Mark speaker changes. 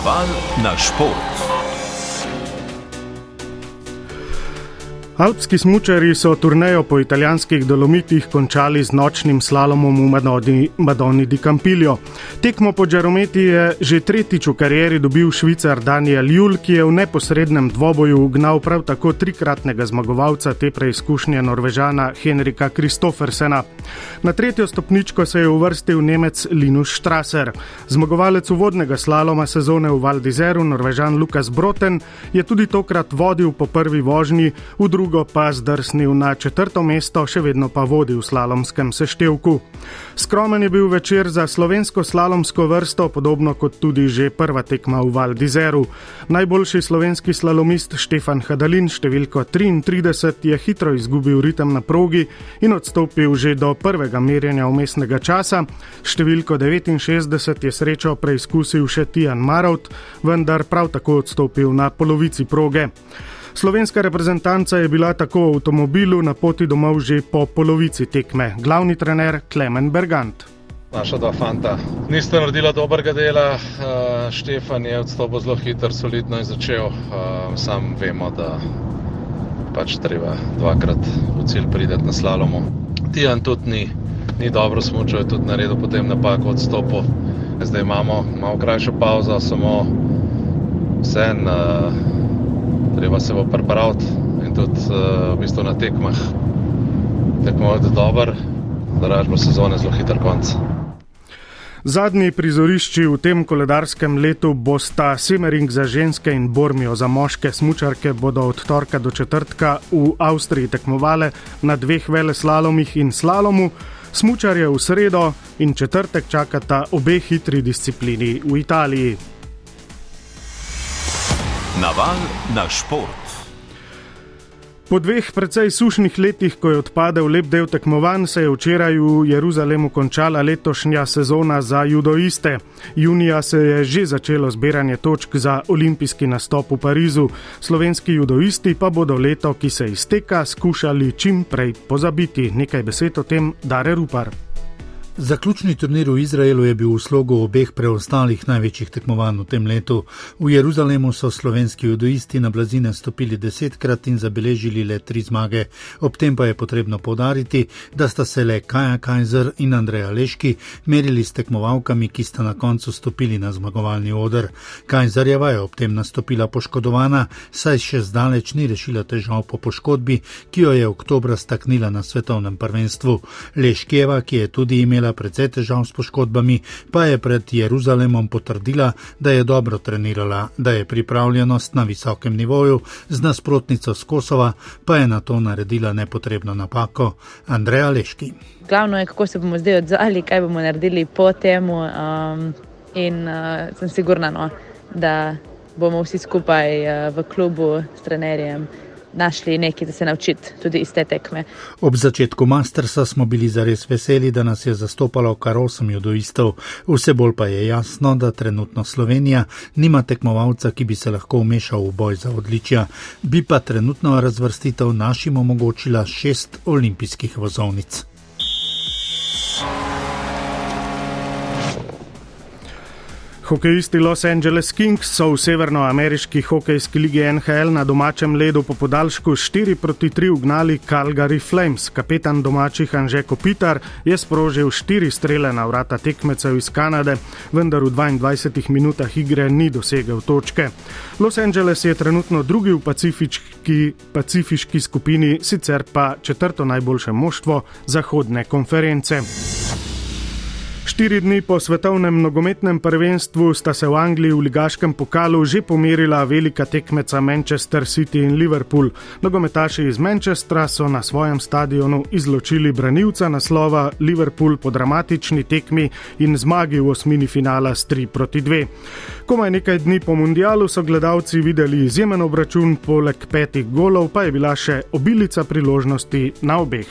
Speaker 1: Naval na šport.
Speaker 2: Alpski smočari so turnejo po italijanskih dolomitih končali z nočnim slalomom v Madoni, Madoni di Campillo. Tekmo po Džarometi je že tretjič v karieri dobil švicar Daniel Jul, ki je v neposrednem dvoboju ugnal prav tako trikratnega zmagovalca te preizkušnje Norvežana Henrika Kristofersena. Na tretjo stopničko se je uvrstil Nemec Linus Strasser. Zmagovalec uvodnega slaloma sezone v Valdizeru, Norvežan Lukas Broten, je tudi tokrat vodil po prvi vožnji, v drugi drugo pa zdrsnil na četrto mesto, še vedno pa vodi v slalomskem seštevku. Skromen je bil večer za slovensko slalomsko vrsto, podobno kot tudi že prva tekma v Valdizeru. Najboljši slovenski slalomist Štefan Hadalin, številko 33, je hitro izgubil ritem na progi in odstopil že do prvega merjenja umestnega časa. Številko 69 je srečo preizkusil še Tijan Marovt, vendar prav tako odstopil na polovici proge. Slovenska reprezentanca je bila tako v avtomobilu na poti domov že po polovici tekme. Glavni trener Klemen Bergant.
Speaker 3: Naša dva fanta nista naredila dobrega dela, uh, Štefan je odstopil zelo hitro, solidno in začel. Uh, sam vemo, da pač treba dvakrat v cilj prideti na slalomu. Tijan tudi ni, ni dobro smučal, je tudi naredil potem napako odstopu. Zdaj imamo malo krajšo pauzo, samo vse. Uh, treba se bo pripraviti in tudi uh, v bistvu na tekmah tekmovati dobro, da ražbo sezone zelo hiter konc.
Speaker 2: Zadnji prizorišči v tem koledarskem letu bosta Simmering za ženske in Bormijo za moške. Smučarke bodo od torka do četrtka v Avstriji tekmovale na dveh vele slalomih in slalomu. Smučarje v sredo in četrtek čakata obe hitri disciplini v Italiji.
Speaker 1: Naval na šport.
Speaker 2: Po dveh precej sušnih letih, ko je odpadel lep del tekmovanj, se je včeraj v Jeruzalemu končala letošnja sezona za judoiste. Junija se je že začelo zbiranje točk za olimpijski nastop v Parizu. Slovenski judoisti pa bodo leto, ki se izteka, skušali čim prej pozabiti. Nekaj besed o tem Dare Rupar.
Speaker 4: Zaključni turnir v Izraelu je bil v slogu obeh preostalih največjih tekmovanj v tem letu. V Jeruzalemu so slovenski judoisti na blazine stopili desetkrat in zabeležili le tri zmage. Ob tem pa je potrebno podariti, da sta se le Kaja Kajzer in Andreja Leški merili s tekmovalkami, ki sta na koncu stopili na zmagovalni odr. Kajzerjeva je ob tem nastopila poškodovana, saj še zdaleč ni rešila težav po poškodbi, ki jo je oktobra staknila na svetovnem prvenstvu. Leškjeva, ki je tudi imela imela precej težav s poškodbami, pa je pred Jeruzalemom potrdila, da je dobro trenirala, da je pripravljenost na visokem nivoju, z nasprotnico z Kosova pa je na to naredila nepotrebno napako. Andreja Leški.
Speaker 5: Glavno je, kako se bomo zdaj odzvali, kaj bomo naredili po tem. Um, in uh, sem sigurna, no, da bomo vsi skupaj uh, v klubu s trenerjem našli nekaj, da se naučiti tudi iz te tekme.
Speaker 4: Ob začetku Mastersa smo bili zares veseli, da nas je zastopalo kar osem judoistov. Vse bolj pa je jasno, da trenutno Slovenija nima tekmovalca, ki bi se lahko umešal v boj za odličja, bi pa trenutno razvrstitev našim omogočila šest olimpijskih vozovnic.
Speaker 2: Hokejisti Los Angeles Kings so v severnoameriški hokejski ligi NHL na domačem ledu po podaljšku 4 proti 3 ugnali Calgary Flames. Kapetan domačih Anže Kopitar je sprožil 4 strele na vrata tekmecev iz Kanade, vendar v 22 minutah igre ni dosegel točke. Los Angeles je trenutno drugi v pacifiški, pacifiški skupini, sicer pa četrto najboljše moštvo zahodne konference. Štiri dni po svetovnem nogometnem prvenstvu sta se v Angliji v ligaškem pokalu že pomerila velika tekmeca Manchester City in Liverpool. Nogometaši iz Manchestra so na svojem stadionu izločili branilca naslova Liverpool po dramatični tekmi in zmagi v osmini finala s 3 proti 2. Komaj nekaj dni po mundialu so gledalci videli izjemen obračun, poleg petih golov pa je bila še obilica priložnosti na obeh